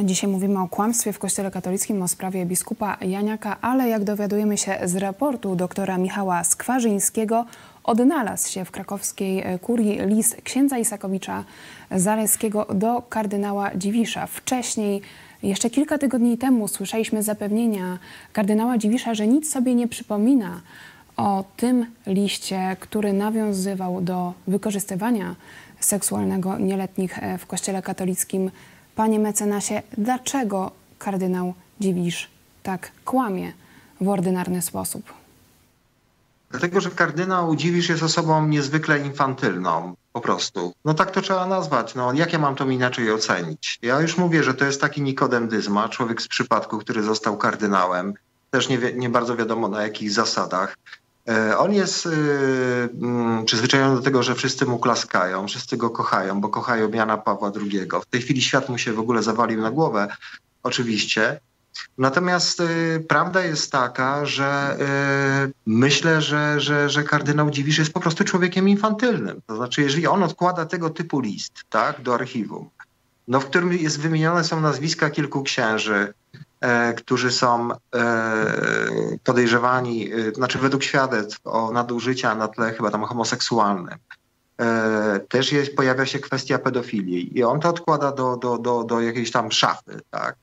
Dzisiaj mówimy o kłamstwie w Kościele katolickim, o sprawie biskupa Janiaka, ale jak dowiadujemy się z raportu doktora Michała Skwarzyńskiego, odnalazł się w krakowskiej kurii list księdza Isakowicza Zaleskiego do kardynała Dziwisza. Wcześniej, jeszcze kilka tygodni temu, słyszeliśmy zapewnienia kardynała Dziwisza, że nic sobie nie przypomina o tym liście, który nawiązywał do wykorzystywania seksualnego nieletnich w Kościele katolickim. Panie mecenasie, dlaczego kardynał Dziwisz tak kłamie w ordynarny sposób? Dlatego, że kardynał Dziwisz jest osobą niezwykle infantylną, po prostu. No tak to trzeba nazwać. No, jak ja mam to inaczej ocenić? Ja już mówię, że to jest taki Nikodem Dyzma, człowiek z przypadku, który został kardynałem. Też nie, nie bardzo wiadomo na jakich zasadach. E, on jest yy, przyzwyczajony do tego, że wszyscy mu klaskają, wszyscy go kochają, bo kochają Jana Pawła II. W tej chwili świat mu się w ogóle zawalił na głowę, oczywiście. Natomiast y, prawda jest taka, że y, myślę, że, że, że kardynał Dziwisz jest po prostu człowiekiem infantylnym. To znaczy, jeżeli on odkłada tego typu list tak, do archiwum, no, w którym jest wymienione są nazwiska kilku księży, którzy są e, podejrzewani, e, znaczy według świadectw o nadużycia na tle chyba tam homoseksualnym. E, też jest, pojawia się kwestia pedofilii i on to odkłada do, do, do, do jakiejś tam szafy, tak?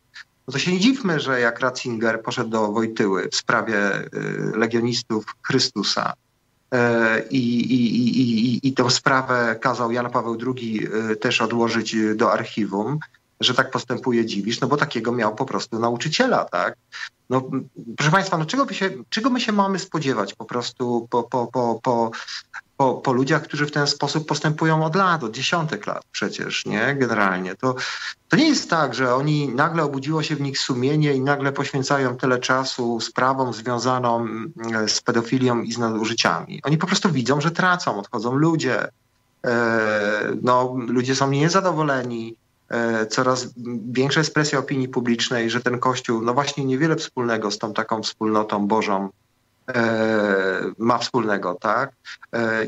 No to się nie dziwmy, że jak Ratzinger poszedł do Wojtyły w sprawie e, legionistów Chrystusa, e, i, i, i, i tę sprawę kazał Jan Paweł II e, też odłożyć do archiwum, że tak postępuje Dziwisz, no bo takiego miał po prostu nauczyciela, tak? No, proszę Państwa, no czego, się, czego my się mamy spodziewać po prostu po, po, po, po, po, po ludziach, którzy w ten sposób postępują od lat, od dziesiątek lat przecież, nie? Generalnie. To, to nie jest tak, że oni nagle obudziło się w nich sumienie i nagle poświęcają tyle czasu sprawom związaną z pedofilią i z nadużyciami. Oni po prostu widzą, że tracą, odchodzą ludzie. No, ludzie są niezadowoleni, coraz większa jest presja opinii publicznej, że ten Kościół, no właśnie niewiele wspólnego z tą taką wspólnotą Bożą ma wspólnego, tak?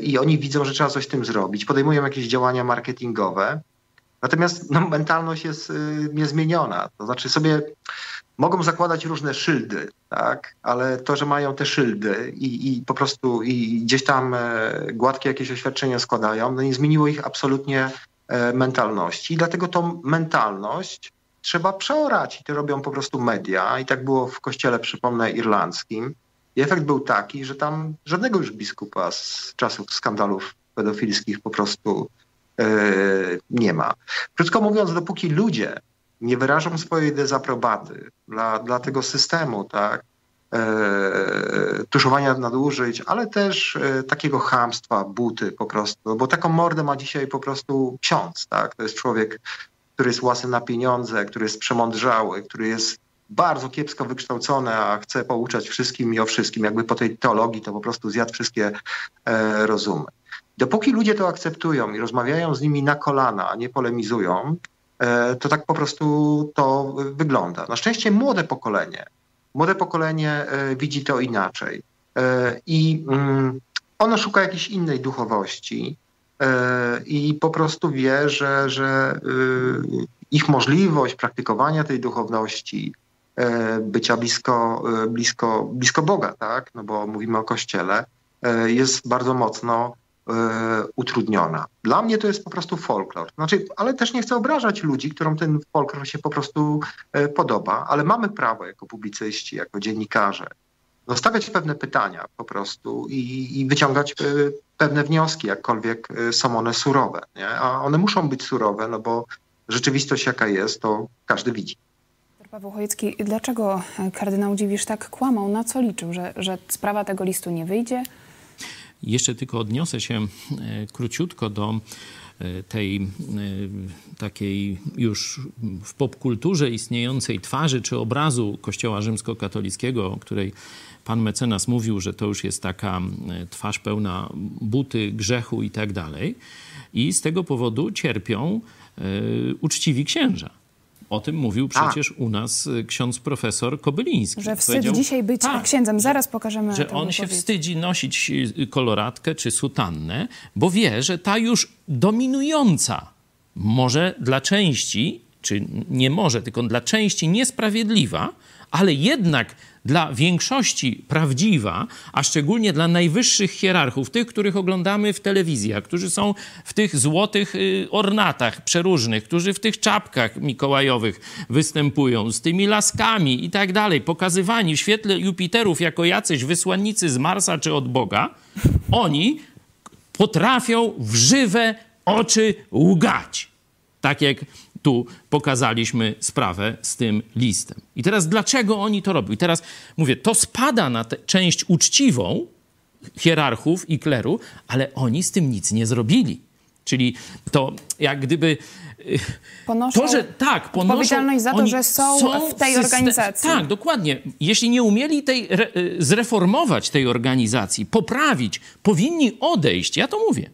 I oni widzą, że trzeba coś z tym zrobić, podejmują jakieś działania marketingowe, natomiast no, mentalność jest niezmieniona. To znaczy sobie mogą zakładać różne szyldy, tak? ale to, że mają te szyldy i, i po prostu i gdzieś tam gładkie jakieś oświadczenia składają, no nie zmieniło ich absolutnie mentalności. I dlatego tą mentalność trzeba przeorać i to robią po prostu media. I tak było w kościele, przypomnę, irlandzkim. I efekt był taki, że tam żadnego już biskupa z czasów skandalów pedofilskich po prostu yy, nie ma. Krótko mówiąc, dopóki ludzie nie wyrażą swojej dezaprobaty dla, dla tego systemu, tak, tuszowania nadużyć, ale też yy, takiego chamstwa, buty po prostu, bo taką mordę ma dzisiaj po prostu ksiądz, tak, to jest człowiek, który jest łasy na pieniądze, który jest przemądrzały, który jest bardzo kiepsko wykształcone, a chce pouczać wszystkim i o wszystkim, jakby po tej teologii to po prostu zjadł wszystkie e, rozumy. Dopóki ludzie to akceptują i rozmawiają z nimi na kolana, a nie polemizują, e, to tak po prostu to wygląda. Na szczęście młode pokolenie, młode pokolenie e, widzi to inaczej. E, I mm, ono szuka jakiejś innej duchowości. i po prostu wie, że, że ich możliwość praktykowania tej duchowności, bycia blisko, blisko, blisko Boga, tak? no bo mówimy o Kościele, jest bardzo mocno utrudniona. Dla mnie to jest po prostu folklor. Znaczy, ale też nie chcę obrażać ludzi, którym ten folklor się po prostu podoba, ale mamy prawo jako publicyści, jako dziennikarze, stawiać pewne pytania po prostu i, i wyciągać e, pewne wnioski, jakkolwiek e, są one surowe. Nie? A one muszą być surowe, no bo rzeczywistość jaka jest, to każdy widzi. Paweł Chojecki, dlaczego kardynał Dziwisz tak kłamał? Na co liczył? Że, że sprawa tego listu nie wyjdzie? Jeszcze tylko odniosę się e, króciutko do tej takiej już w popkulturze istniejącej twarzy czy obrazu Kościoła rzymskokatolickiego, o której pan mecenas mówił, że to już jest taka twarz pełna buty, grzechu i tak dalej. I z tego powodu cierpią uczciwi księża. O tym mówił przecież A. u nas e, ksiądz profesor Kobyliński. Że wstyd dzisiaj być tak, księdzem. Zaraz pokażemy. Że on się wstydzi nosić e, koloratkę czy sutannę, bo wie, że ta już dominująca, może dla części, czy nie może, tylko dla części niesprawiedliwa, ale jednak dla większości prawdziwa, a szczególnie dla najwyższych hierarchów, tych, których oglądamy w telewizjach, którzy są w tych złotych y, ornatach przeróżnych, którzy w tych czapkach mikołajowych występują, z tymi laskami i tak dalej, pokazywani w świetle Jupiterów jako jacyś wysłannicy z Marsa czy od Boga, oni potrafią w żywe oczy łgać. Tak jak tu pokazaliśmy sprawę z tym listem. I teraz dlaczego oni to robią? I teraz mówię, to spada na tę część uczciwą hierarchów i kleru, ale oni z tym nic nie zrobili. Czyli to jak gdyby. Y, ponoszą to, że tak, ponoszą, odpowiedzialność za to, że są, są w tej organizacji. Tak, dokładnie. Jeśli nie umieli tej, y, zreformować tej organizacji, poprawić, powinni odejść. Ja to mówię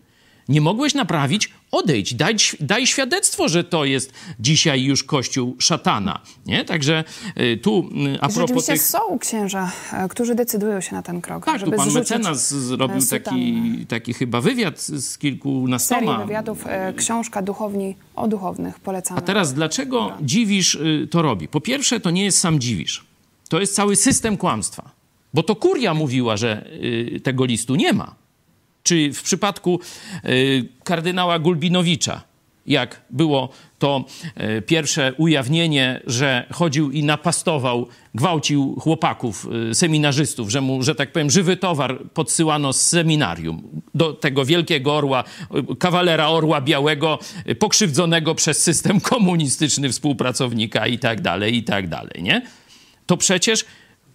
nie mogłeś naprawić, odejdź, daj, daj świadectwo, że to jest dzisiaj już kościół szatana. Nie? Także y, tu y, a propos tych... są księża, e, którzy decydują się na ten krok. Tak, żeby tu pan mecenas zrobił taki, taki chyba wywiad z kilkunastoma... Serii wywiadów, e, książka Duchowni o duchownych, polecamy. A teraz dlaczego Dobra. Dziwisz y, to robi? Po pierwsze, to nie jest sam Dziwisz. To jest cały system kłamstwa. Bo to kuria mówiła, że tego listu nie ma. Czy w przypadku y, kardynała Gulbinowicza, jak było to y, pierwsze ujawnienie, że chodził i napastował, gwałcił chłopaków, y, seminarzystów, że mu, że tak powiem, żywy towar podsyłano z seminarium do tego wielkiego orła, kawalera orła białego, pokrzywdzonego przez system *laughs* komunistyczny współpracownika i tak dalej, i tak dalej, nie? To przecież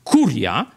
kuria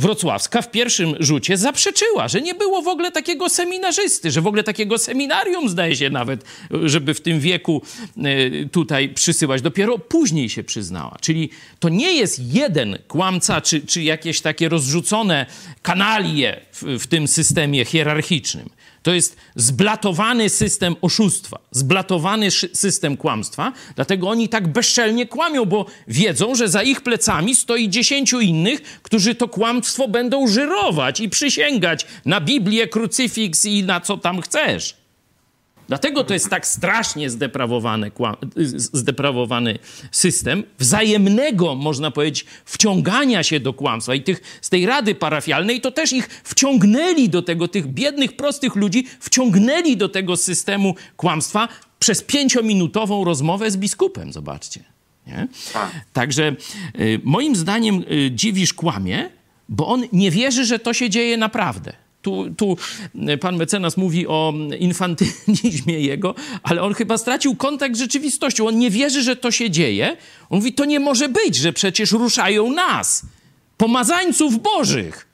wrocławska w pierwszym rzucie zaprzeczyła, że nie było w ogóle takiego seminarzysty, że w ogóle takiego seminarium zdaje się nawet, żeby w tym wieku e, tutaj przysyłać. Dopiero później się przyznała. Czyli to nie jest jeden kłamca, czy, czy jakieś takie rozrzucone kanalie w, w tym systemie hierarchicznym. To jest zblatowany system oszustwa, zblatowany system kłamstwa, dlatego oni tak bezczelnie kłamią, bo wiedzą, że za ich plecami stoi dziesięciu innych, którzy to kłamstwo będą żyrować i przysięgać na Biblię, krucyfiks i na co tam chcesz. Dlatego to jest tak strasznie zdeprawowany, zdeprawowany system wzajemnego, można powiedzieć, wciągania się do kłamstwa. I tych, z tej rady parafialnej to też ich wciągnęli do tego, tych biednych, prostych ludzi wciągnęli do tego systemu kłamstwa przez pięciominutową rozmowę z biskupem. Zobaczcie. Nie? Tak. Także y, moim zdaniem y, dziwisz kłamie, bo on nie wierzy, że to się dzieje naprawdę. Tu, tu pan mecenas mówi o infantylizmie *laughs* jego, ale on chyba stracił kontakt z rzeczywistością. On nie wierzy, że to się dzieje. On mówi, to nie może być, że przecież ruszają nas, pomazańców bożych.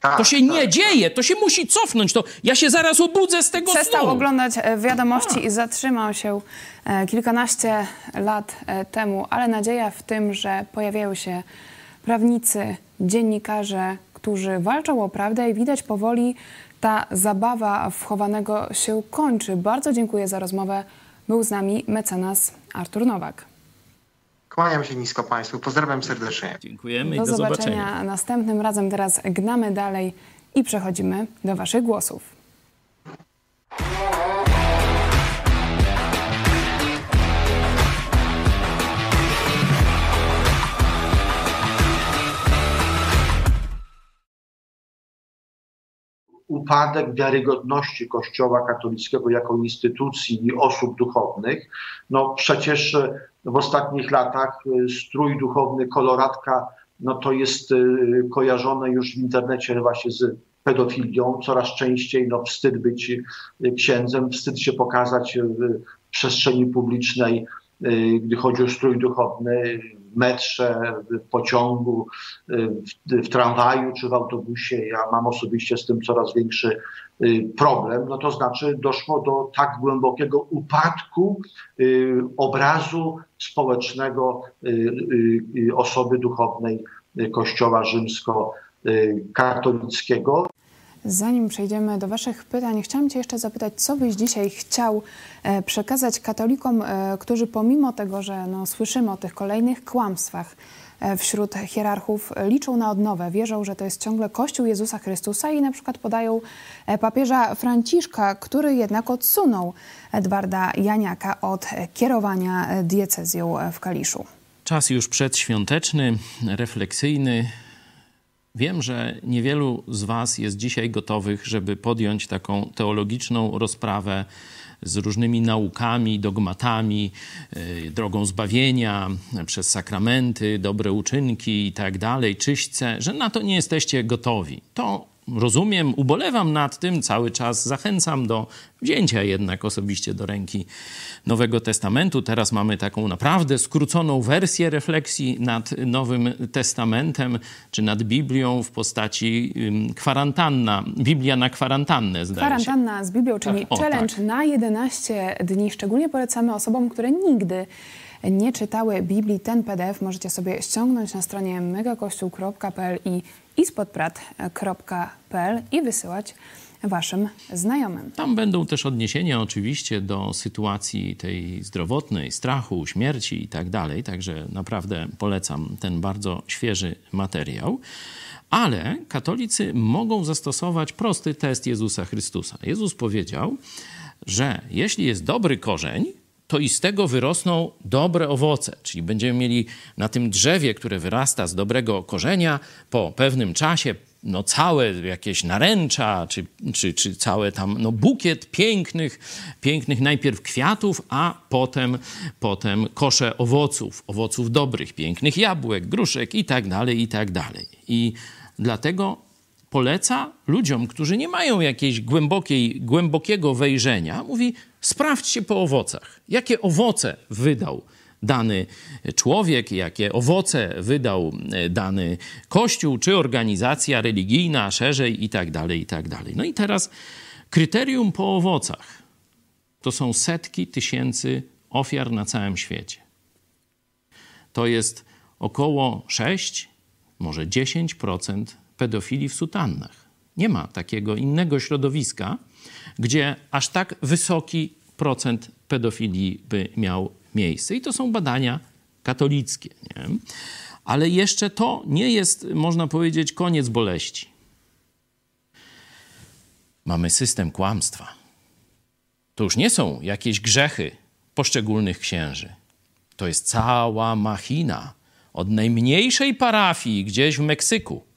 Tak, to się nie tak. dzieje, to się musi cofnąć. To ja się zaraz obudzę z tego Przestał snu. oglądać e, wiadomości tak. i zatrzymał się e, kilkanaście lat e, temu, ale nadzieja w tym, że pojawiają się prawnicy, dziennikarze, którzy walczą o prawdę i widać powoli ta zabawa wchowanego się kończy. Bardzo dziękuję za rozmowę. Był z nami mecenas Artur Nowak. Kłaniam się nisko Państwu. Pozdrawiam serdecznie. Dziękujemy do, i do zobaczenia. zobaczenia następnym razem. Teraz gnamy dalej i przechodzimy do Waszych głosów. Upadek wiarygodności Kościoła katolickiego jako instytucji i osób duchownych. No przecież w ostatnich latach strój duchowny koloratka no to jest kojarzone już w internecie właśnie z pedofilią. Coraz częściej no, wstyd być księdzem, wstyd się pokazać w przestrzeni publicznej, gdy chodzi o strój duchowny, metrze, w pociągu, w, w, tramwaju czy w autobusie. Ja mam osobiście z tym coraz większy problem. No to znaczy doszło do tak głębokiego upadku obrazu społecznego osoby duchownej Kościoła rzymskokatolickiego. Zanim przejdziemy do Waszych pytań, chciałam Cię jeszcze zapytać, co byś dzisiaj chciał e, przekazać katolikom, e, którzy pomimo tego, że no, słyszymy o tych kolejnych kłamstwach e, wśród hierarchów, liczą na odnowę, wierzą, że to jest ciągle Kościół Jezusa Chrystusa i na przykład podają papieża Franciszka, który jednak odsunął Edwarda Janiaka od kierowania diecezją w Kaliszu. Czas już przedświąteczny, refleksyjny. Wiem, że niewielu z Was jest dzisiaj gotowych, żeby podjąć taką teologiczną rozprawę z różnymi naukami, dogmatami, yy, drogą zbawienia, przez sakramenty, dobre uczynki i tak dalej, czyśćce, że na to nie jesteście gotowi. To rozumiem, ubolewam nad tym, cały czas zachęcam do wzięcia jednak osobiście do ręki Nowego Testamentu. Teraz mamy taką naprawdę skróconą wersję refleksji nad Nowym Testamentem, czy nad Biblią w postaci kwarantanna, Biblia na kwarantannę, zdaje Kwarantanna się. z Biblią, czyli o, challenge tak. na 11 dni. Szczególnie polecamy osobom, które nigdy nie czytały Biblii, ten PDF możecie sobie ściągnąć na stronie megakościół.pl i ispodprat.pl i wysyłać waszym znajomym. Tam będą też odniesienia oczywiście do sytuacji tej zdrowotnej, strachu, śmierci i tak dalej, także naprawdę polecam ten bardzo świeży materiał. Ale katolicy mogą zastosować prosty test Jezusa Chrystusa. Jezus powiedział, że jeśli jest dobry korzeń, to i z tego wyrosną dobre owoce. Czyli będziemy mieli na tym drzewie, które wyrasta z dobrego korzenia, po pewnym czasie no całe jakieś naręcza, czy, czy, czy całe tam no bukiet pięknych, pięknych najpierw kwiatów, a potem, potem kosze owoców, owoców dobrych, pięknych jabłek, gruszek i tak dalej, i tak dalej. I dlatego poleca ludziom, którzy nie mają jakiejś głębokiej, głębokiego wejrzenia, mówi, sprawdźcie po owocach. Jakie owoce wydał dany człowiek, jakie owoce wydał e, dany kościół, czy organizacja religijna, szerzej i tak dalej, i tak. No i teraz kryterium po owocach to są setki tysięcy ofiar na całym świecie. To jest około 6, może 10% pedofilii w sutannach. Nie ma takiego innego środowiska, gdzie aż tak wysoki procent pedofilii by miał miejsce. I to są badania katolickie. Nie? Ale jeszcze to nie jest, można powiedzieć, koniec boleści. Mamy system kłamstwa. To już nie są jakieś grzechy poszczególnych księży. To jest cała machina od najmniejszej parafii gdzieś w Meksyku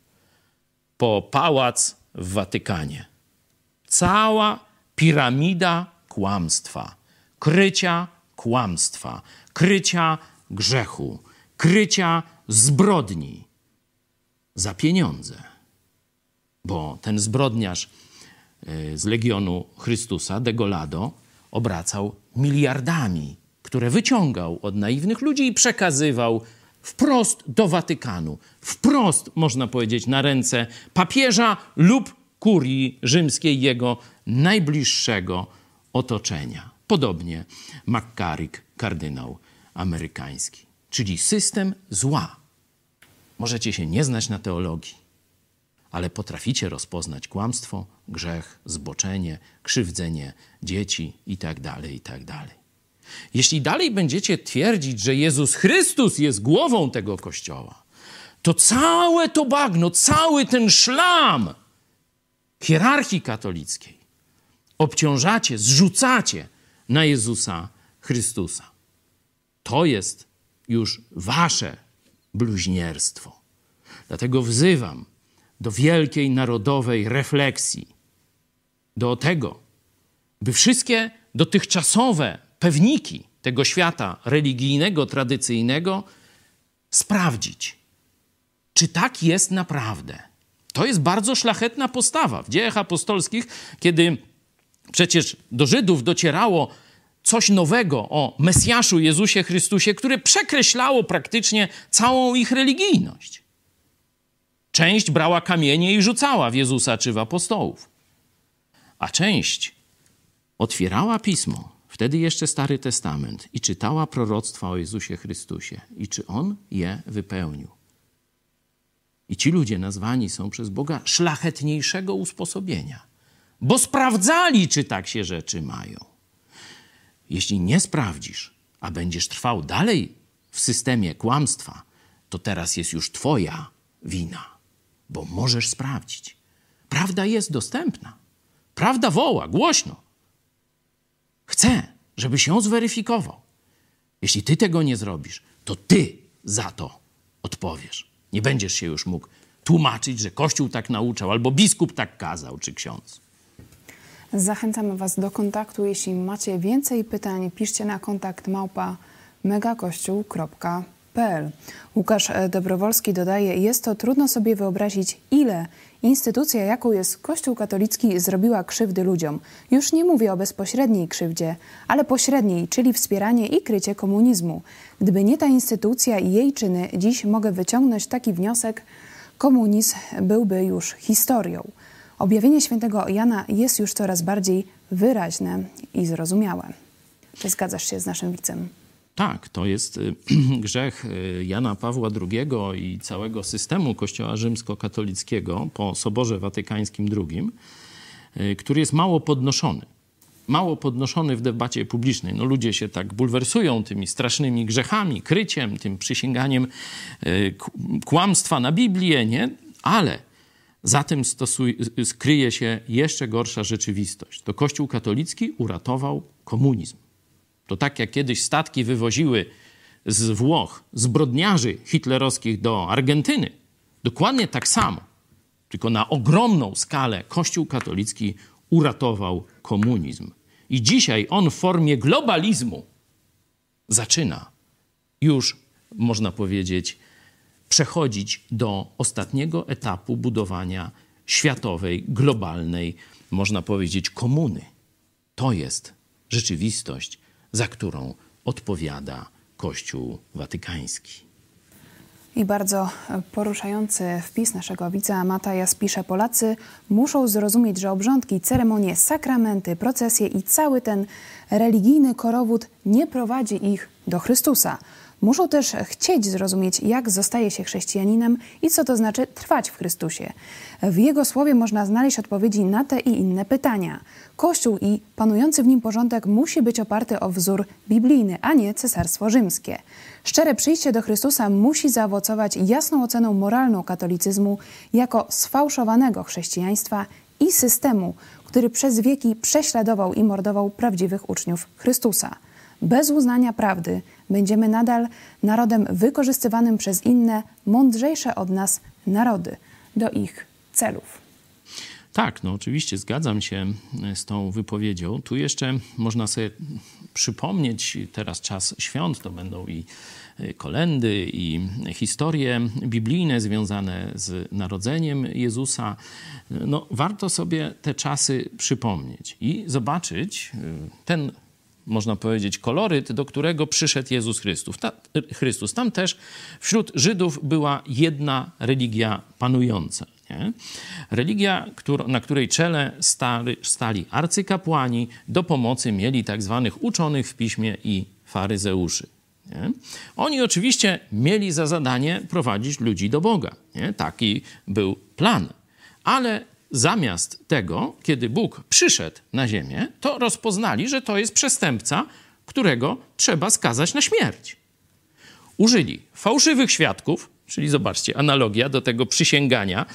po pałac w Watykanie. Cała piramida kłamstwa, krycia kłamstwa, krycia grzechu, krycia zbrodni za pieniądze. Bo ten zbrodniarz e, z Legionu Chrystusa, Degolado, obracał miliardami, które wyciągał od naiwnych ludzi i przekazywał wprost do Watykanu, wprost, można powiedzieć, na ręce papieża lub kurii rzymskiej, jego najbliższego otoczenia. Podobnie McCarrick, kardynał amerykański. Czyli system zła. Możecie się nie znać na teologii, ale potraficie rozpoznać kłamstwo, grzech, zboczenie, krzywdzenie dzieci itd., tak itd. Jeśli dalej będziecie twierdzić, że Jezus Chrystus jest głową tego kościoła, to całe to bagno, cały ten szlam hierarchii katolickiej obciążacie, zrzucacie na Jezusa Chrystusa. To jest już wasze bluźnierstwo. Dlatego wzywam do wielkiej narodowej refleksji do tego, by wszystkie dotychczasowe pewniki tego świata religijnego, tradycyjnego sprawdzić, czy tak jest naprawdę. To jest bardzo szlachetna postawa. W dziejach apostolskich, kiedy przecież do Żydów docierało coś nowego o Mesjaszu Jezusie Chrystusie, które przekreślało praktycznie całą ich religijność. Część brała kamienie i rzucała w Jezusa czy w apostołów, a część otwierała pismo, wtedy jeszcze Stary Testament, i czytała proroctwa o Jezusie Chrystusie i czy on je wypełnił. I ci ludzie nazwani są przez Boga szlachetniejszego usposobienia, bo sprawdzali, czy tak się rzeczy mają. Jeśli nie sprawdzisz, a będziesz trwał dalej w systemie kłamstwa, to teraz jest już Twoja wina, bo możesz sprawdzić. Prawda jest dostępna. Prawda woła głośno. Chcę, żebyś ją zweryfikował. Jeśli ty tego nie zrobisz, to ty za to odpowiesz. Nie będziesz się już mógł tłumaczyć, że Kościół tak nauczał, albo biskup tak kazał, czy ksiądz. Zachęcamy Was do kontaktu. Jeśli macie więcej pytań, piszcie na kontakt małpa megakościół.pl. Łukasz Dobrowolski dodaje, jest to trudno sobie wyobrazić, ile instytucja, jaką jest Kościół katolicki, zrobiła krzywdy ludziom. Już nie mówię o bezpośredniej krzywdzie, ale pośredniej, czyli wspieranie i krycie komunizmu. Gdyby nie ta instytucja i jej czyny, dziś mogę wyciągnąć taki wniosek, komunizm byłby już historią. Objawienie świętego Jana jest już coraz bardziej wyraźne i zrozumiałe. Czy zgadzasz się z naszym wicem? Tak, to jest y, *clears throat* grzech y, Jana Pawła II i całego systemu Kościoła rzymskokatolickiego po Soborze Watykańskim II, y, który jest mało podnoszony. Mało podnoszony w debacie publicznej. No, ludzie się tak bulwersują tymi strasznymi grzechami, kryciem, tym przysięganiem kłamstwa na Biblię, nie? Ale za tym stosuj, skryje się jeszcze gorsza rzeczywistość. To Kościół katolicki uratował komunizm. To tak jak kiedyś statki wywoziły z Włoch zbrodniarzy hitlerowskich do Argentyny, dokładnie tak samo, tylko na ogromną skalę Kościół katolicki uratował komunizm. I dzisiaj on w formie globalizmu zaczyna już, można powiedzieć, przechodzić do ostatniego etapu budowania światowej, globalnej, można powiedzieć, komuny. To jest rzeczywistość, za którą odpowiada Kościół Watykański. I bardzo poruszający wpis naszego widza Mataja pisze: Polacy muszą zrozumieć, że obrządki, ceremonie, sakramenty, procesje i cały ten religijny korowód nie prowadzi ich do Chrystusa. Muszą też chcieć zrozumieć, jak zostaje się chrześcijaninem i co to znaczy trwać w Chrystusie. W Jego słowie można znaleźć odpowiedzi na te i inne pytania. Kościół i panujący w nim porządek musi być oparty o wzór biblijny, a nie cesarstwo rzymskie. Szczere przyjście do Chrystusa musi zaowocować jasną oceną moralną katolicyzmu jako sfałszowanego chrześcijaństwa i systemu, który przez wieki prześladował i mordował prawdziwych uczniów Chrystusa. Bez uznania prawdy będziemy nadal narodem wykorzystywanym przez inne, mądrzejsze od nas narody do ich celów. Tak, no oczywiście zgadzam się z tą wypowiedzią. Tu jeszcze można sobie przypomnieć, teraz czas świąt, to będą i kolendy, i historie biblijne związane z narodzeniem Jezusa. No, warto sobie te czasy przypomnieć i zobaczyć ten można powiedzieć, koloryt, do którego przyszedł Jezus Chrystus. Ta, Chrystus. Tam też wśród Żydów była jedna religia panująca. Nie? Religia, na której czele stali, stali arcykapłani, do pomocy mieli tak zwanych uczonych w piśmie i faryzeuszy. Nie? Oni oczywiście mieli za zadanie prowadzić ludzi do Boga. Nie? Taki był plan. Ale zamiast tego, kiedy Bóg przyszedł na ziemię, to rozpoznali, że to jest przestępca, którego trzeba skazać na śmierć. Użyli fałszywych świadków, czyli zobaczcie, analogia do tego przysięgania,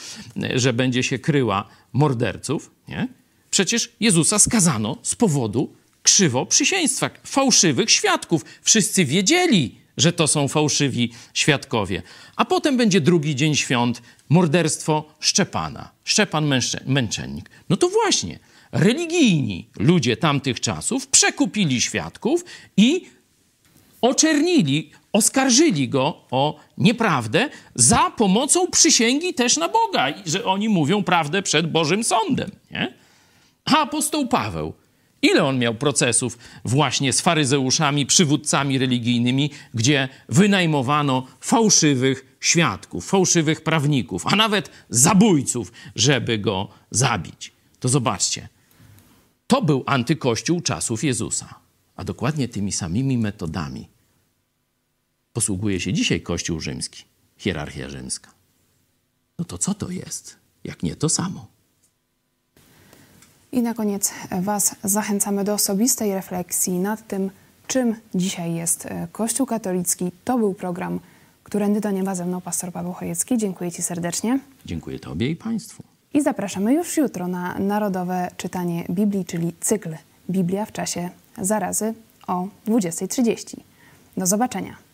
że będzie się kryła morderców. Nie? Przecież Jezusa skazano z powodu krzywo przysięstwa, fałszywych świadków. Wszyscy wiedzieli, że to są fałszywi świadkowie. A potem będzie drugi dzień świąt, morderstwo Szczepana. Szczepan męczennik. No to właśnie, religijni ludzie tamtych czasów przekupili świadków i oczernili, oskarżyli go o nieprawdę za pomocą przysięgi też na Boga, że oni mówią prawdę przed Bożym Sądem. Nie? A apostoł Paweł, ile on miał procesów właśnie z faryzeuszami, przywódcami religijnymi, gdzie wynajmowano fałszywych świadków, fałszywych prawników, a nawet zabójców, żeby go zabić. To zobaczcie, to był antykościół czasów Jezusa. A dokładnie tymi samymi metodami posługuje się dzisiaj Kościół rzymski, hierarchia rzymska. No to co to jest, jak nie to samo? I na koniec Was zachęcamy do osobistej refleksji nad tym, czym dzisiaj jest e, Kościół katolicki. To był program Którędy do Nieba ze mną pastor Paweł Chojecki. Dziękuję Ci serdecznie. Dziękuję Tobie i Państwu. I zapraszamy już jutro na narodowe czytanie Biblii, czyli cykl Biblia w czasie zarazy o 20.30. Do zobaczenia.